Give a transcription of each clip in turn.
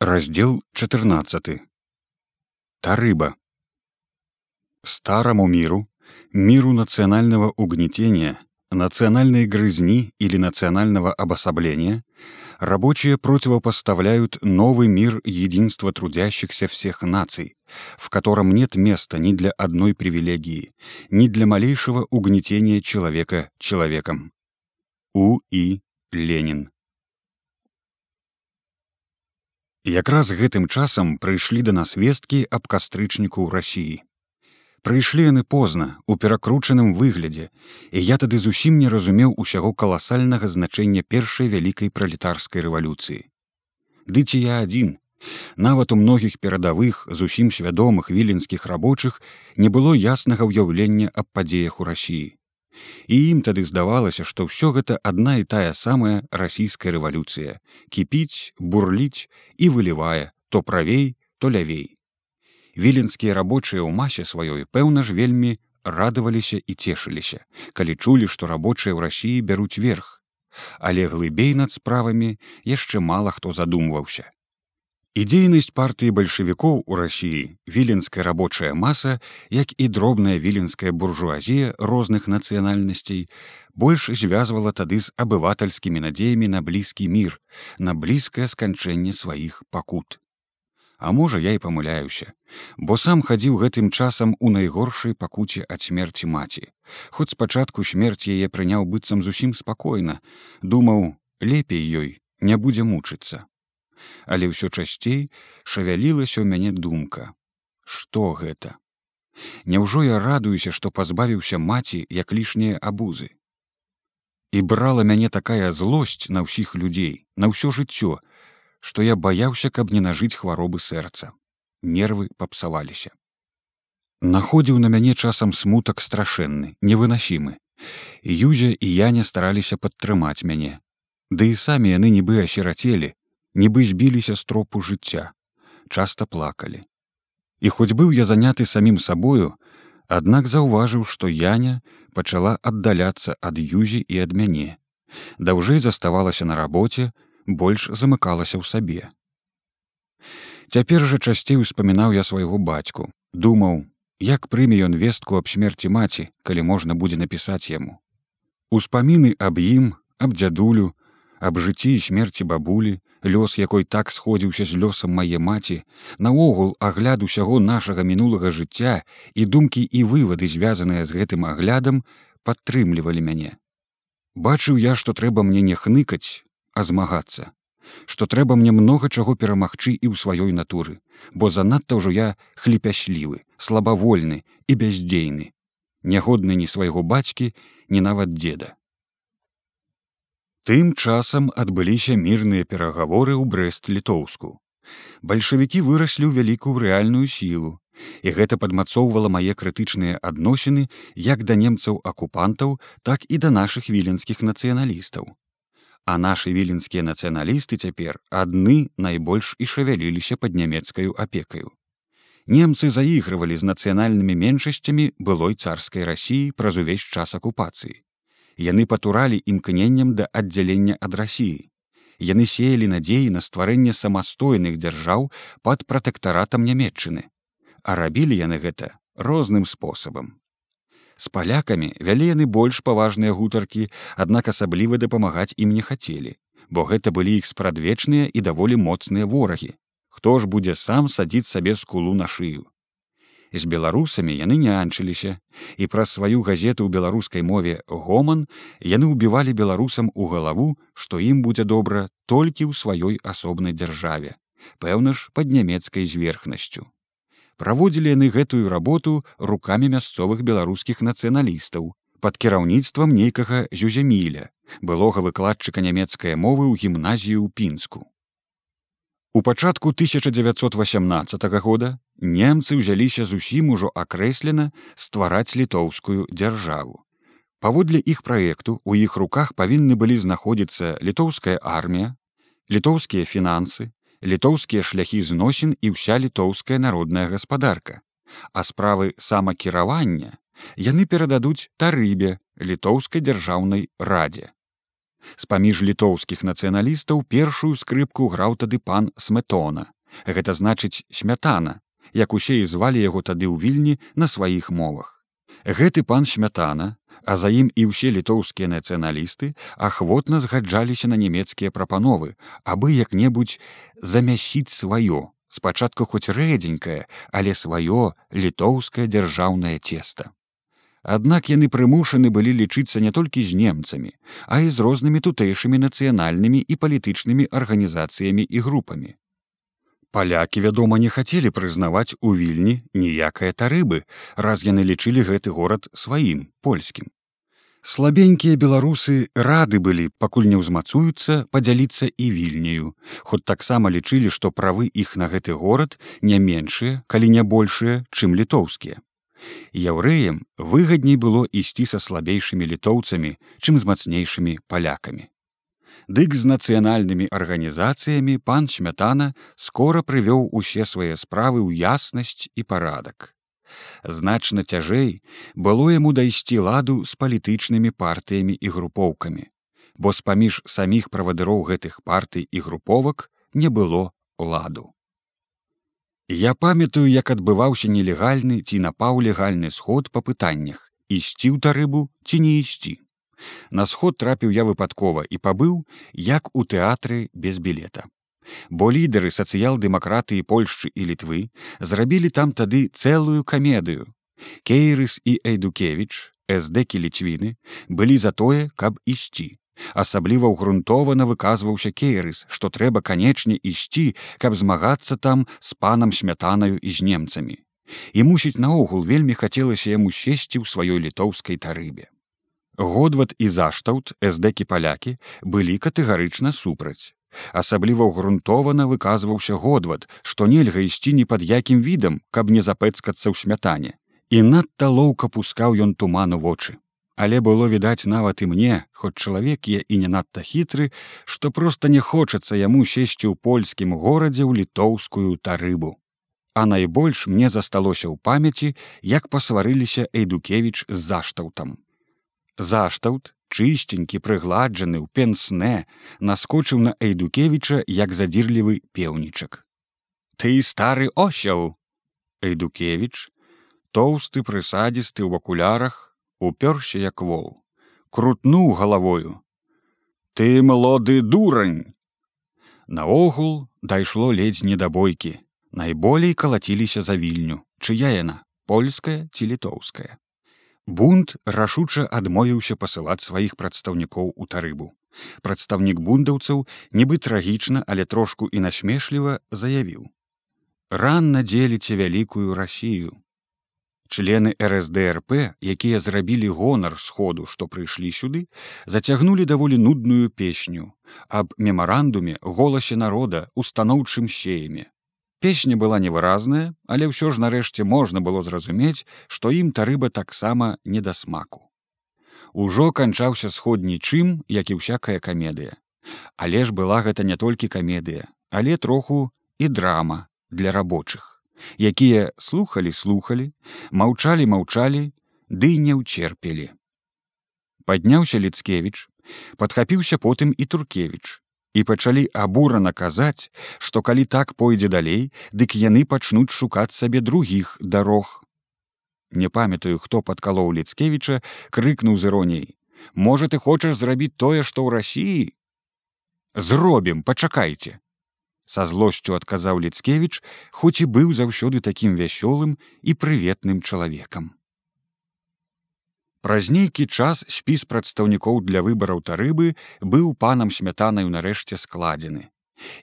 Раздел 14. Тарыба. Старому миру, миру национального угнетения, национальной грызни или национального обособления, рабочие противопоставляют новый мир единства трудящихся всех наций, в котором нет места ни для одной привилегии, ни для малейшего угнетения человека человеком. У. И. Ленин. Якраз гэтым часам прыйшлі да нас весткі аб кастрычніку ў рассіі. Прыйшлі яны позна у перакручаным выглядзе, і я тады зусім не разумеў усяго каласальнага значэння першай вялікай пралетарскай рэвалюцыі. Ды ці я адзін, нават у многіх перадавых зусім свядомых віленскіх рабочых не было яснага ўяўлення аб падзеях у рассіі і ім тады здавалася што ўсё гэта адна і тая самая расійская рэвалюцыя кіпіць бурліць і вылівае то правей то лявей віленскія рабочыя ў масе сваёй пэўна ж вельмі радаваліся і цешыліся калі чулі што рабочыя ў рассіі бяруць верх. Але глыбей над справамі яшчэ мала хто задумваўся І дзейнасць партыі бальшавікоў у рассіі віленская рабочая маса, як і дробная віленская буржуазія розных нацыянальнасцей, больш звязвала тады з абывательскімі надзеямі на блізкі мір, на блізкае сканчэнне сваіх пакут. А можа, я і памыляюся, бо сам хадзіў гэтым часам у найгоршай пакуце ад смерці маці. Хоць спачатку смерць яе прыняў быццам зусім спакойна, думаў, лепей ёй не будзе мучыцца але ўсё часцей шавялілася ў мяне думка. Что гэта? Няўжо я радуюся што пазбавіўся маці як лішнія абузы? І брала мяне такая злосць на ўсіх людзей на ўсё жыццё што я баяўся каб не нажыць хваробы сэрца. Нервы папсаваліся. Находзіў на мяне часам смутак страшэнны невынасімы. Юзя і я не стараліся падтрымаць мяне. Ды і самі яны нібы асірацелі нібы збіліся з тропу жыцця, часта плакалі. І хоць быў я заняты самім сабою, аднак заўважыў, што Яня пачала аддаляцца ад юзі і ад мяне. Даўжэй заставалася на рабоце, больш замыкалася ў сабе. Цяпер жа часцей успамінаў я свайго бацьку, думаў, як прыме ён вестку аб смерці маці, калі можна будзе напісаць яму. Успаміны аб ім, аб дзядулю, аб жыцці і смерці бабулі, лёс якой так сходзіўся з лёсам мае маці, наогул агляд усяго нашага мінулага жыцця і думкі і вывады, звязаныя з гэтым аглядам, падтрымлівалі мяне. Бачыў я, што трэба мне не хныкаць, а змагацца, што трэба мне многа чаго перамагчы і ў сваёй натуры, бо занадта ўжо я хліпяслівы, слабавольны і бяздзейны, нягодны ні свайго бацькі, ні нават деда. Тым часам адбыліся мірныя перагаворы ў брэст-літоўску. Бальшавікі выраслі ў вялікую рэальную сілу, і гэта падмацоўвала мае крытычныя адносіны як да немцаў акупантаў, так і да нашых віленскіх нацыяналістаў. А нашы віленскія нацыяналісты цяпер адны найбольш і шавяліліся пад нямецкаю апекаю. Немцы заігрывалі з нацыянальнымі меншасцямі былой царскай рассіі праз увесь час акупацыі яны патуралі імкненнем да аддзялення ад рассіі. Яны сеялі надзеі на стварэнне самастойных дзяржаў пад пратэктаратам нямметчыны, а рабілі яны гэта розным спосабам. З палякамі вялі яны больш паважныя гутаркі, аднак асабліва дапамагаць ім не хацелі, бо гэта былі іх спрадвечныя і даволі моцныя ворагі. Хто ж будзе сам садзіць сабе скулу на шыю з беларусамі яны нянчыліся і праз сваю газету ў беларускай мове гоман яны ўбівалі беларусам у галаву што ім будзе добра толькі ў сваёй асобнай дзяржаве пэўна ж пад нямецкай зверхнасцю. Праводзілі яны гэтую работу рукамі мясцовых беларускіх нацыяналістаў под кіраўніцтвам нейкага зюзяміля былога выкладчыка нямецкай мовы ў гімназію ў пінску. У пачатку 1918 года немцы ўзяліся зусім ужо акрэслена ствараць літоўскую дзяржаву. Паводле іх праекту у іх руках павінны былі знаходзіцца літоўская армія, літоўскія фінансы, літоўскія шляхі зносін і ўся літоўская народная гаспадарка. А справы самакіравання яны перададуць тарыбе літоўскай дзяржаўнай радзе. з-паміж літоўскіх нацыяналістаў першую скрыпку граў тады пан сметона гэта значыць смятана як усе і звалі яго тады ў вільні на сваіх мовах гэты пан смятана а за ім і ўсе літоўскія нацыяналісты ахвотна згаджаліся на нямецкія прапановы абы як-небудзь замясіць сваё спачатку хоць рэдзенькае але сваё літоўскае дзяржаўнае цеста Аднак яны прымушаны былі лічыцца не толькі з немцамі, а і з рознымі тутэйшымі нацыянальнымі і палітычнымі арганізацыямі і групамі. Палякі, вядома, не хацелі прызнаваць у вільні ніякае тарыбы, раз яны лічылі гэты горад сваім польскім. Слабенькія беларусы рады былі, пакуль не ўзмацуюцца падзяліцца і вільняю, хоць таксама лічылі, што правы іх на гэты горад не меншыя, калі не большыя, чым літоўскія. Яўрэям выгадней было ісці са слабейшымі літоўцамі, чым з мацнейшымі палякамі. Дык з нацыянальнымі арганізацыямі пан Смятана скора прывёў усе свае справы ў яснасць і парадак. Значна цяжэй было яму дайсці ладу з палітычнымі партыямі і групоўкамі, бо з-паміж саміх правадыроў гэтых партый і груповак не было ладу. Я памятаю, як адбываўся нелегальны ці напаў легальны сход па пытаннях ісці ў тарыбу ці не ісці. На сход трапіў я выпадкова і пабыў як у тэатры без білета. Бо лідары сацыял-дэмакратыі Польшчы і літвы зрабілі там тады цэлую камедыю. Кейрыс і Эйдукевіч, эсдэкі лічвіны былі за тое, каб ісці асабліва ўгрунтована выказваўся кейрыс што трэба канечне ісці каб змагацца там з панам смятанаю і з немцамі і мусіць наогул вельмі хацелася яму сесці ў сваёй літоўскай тарыбе годват і заштаўт эсдэкі палякі былі катэгарычна супраць. Асабліва ўгрунтована выказваўся годват што нельга ісці ні пад якім відам каб не запэцкацца ў смятане. І надта лоўка пускаў ён туману вочы але было відаць нават і мне хоць чалавек я і не надта хітры што проста не хочацца яму сесці ў польскім горадзе ў літоўскую тарыбу. А найбольш мне засталося ў памяці як пасварыліся эйдукевич з заштаўтам заштаўт чысценькі прыгладжаны ў пенсне наскочыў на эйдукевіча як задзірлівы пеўнічак. Ты стары осяў эйдукевич тоўсты прысадзісты ў акулярах упёрся як вол. Крутнуў галавою. Ты малоды дурань! Наогул дайшло ледзь не да бойкі. Найболей калаціліся за вільню. Чыя яна польская ці літоўская бунт рашуча адмовіўся пасылаць сваіх прадстаўнікоў у тарыбу. Прадстаўнік бундаўцаў нібы трагічна але трошку і насмешліва заявіў. Ранна дзеліце вялікую рассію члены рсдрп якія зрабілі гонар сходу што прыйшлі сюды зацягнулі даволі нудную песню. Аб мемарандуме голасе народа устаноўчым сеямі песня была невыразная але ўсё ж нарэшце можна было зразумець што ім тарыба таксама не да смаку. Ужо канчаўся сход нічым як і ўсякая камедыя. Але ж была гэта не толькі камедыя але троху і драма для рабочых якія слухали слухали маўчалі маўчалі ды не ўчерпелі падняўся ліцкевич падхапіўся потым і туркевич і пачалі абурана казаць што калі так пойдзе далей дык яны пачнуць шукаць сабе другіх дарог. Не памятаю хто падкалоў ліцкевіча крыкнуў з іроніяй можа ты хочаш зрабіць тое што ў рассіі зробім пачакайце! Са злосцю адказаў ліцкевич хоць і быў заўсёды такім вясёлым і прыветным чалавекам праз нейкі час спіс прадстаўнікоў для выбараў тарыбы быў панам смятанаю нарэшце складзены.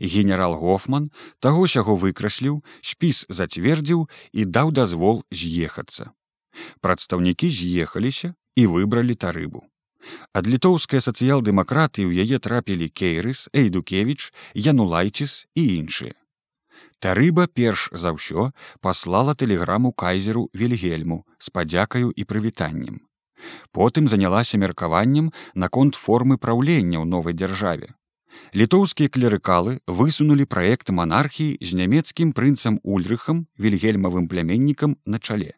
Генерал гофман таго сяго выкрасліў спіс зацвердзіў і даў дазвол з'ехацца. Прадстаўнікі з'ехаліся і выбралі тарыбу. Ад літоўскай сацыял-дэмакратыі ў яе трапілі кейрыс эйдукевич янулайціс і іншыя. Тарыба перш за ўсё паслала тэлеграму кайзеру вільгельму з падзякаю і прывітаннем потым занялася меркаваннем наконт формы праўлення ў новай дзяржаве літоўскія клерыкалы высунулі праект манархіі з нямецкім прынцам ульрыхам вільгельмавым пляменнікам на чале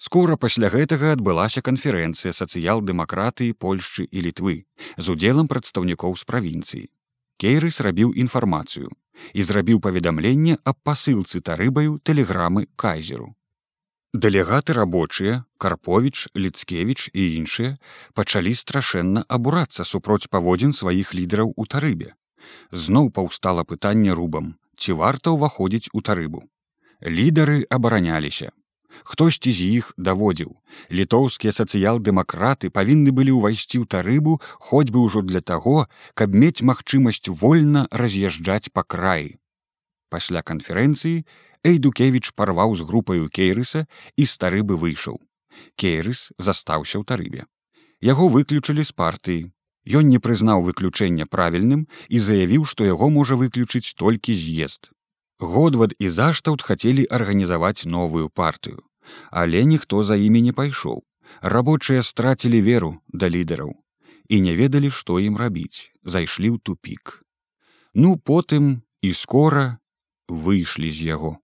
Скора пасля гэтага адбылася канферэнцыя сацыял-дэмакратыі Польшчы і літвы з удзелам прадстаўнікоў з правінцыі. Кейрыс рабіў інфармацыю і зрабіў паведамленне аб пасылцы тарыбаю тэлеграмы кайзеру. Дэлегаты рабочыя, Карповіч, Ліцкевіч і іншыя пачалі страшэнна абурацца супроць паводзін сваіх лідараў у тарыбе. Зноў паўстала пытанне рубам, ці варта ўваходзіць у тарыбу. Лідары абараняліся. Хтосьці з іх даводзіў. Літоўскія сацыял-дэмакраты павінны былі ўвайсці ў тарыбу хоць бы ўжо для таго, каб мець магчымасць вольна раз'язджаць па краі. Пасля канферэнцыі Эйдукевіч парваў з групаю кейрыса і старыбы выйшаў. Кейрыс застаўся ў тарыбе. Яго выключылі з партыі. Ён не прызнаў выключэння правільным і заявіў, што яго можа выключыць толькі з'езд. Годвад і заштаўт хацелі арганізаваць новую партыю, але ніхто за імі не пайшоў. Рабочыя страцілі веру да лідараў і не ведалі, што ім рабіць, зайшлі ў тупік. Ну потым і скора выйшлі з яго.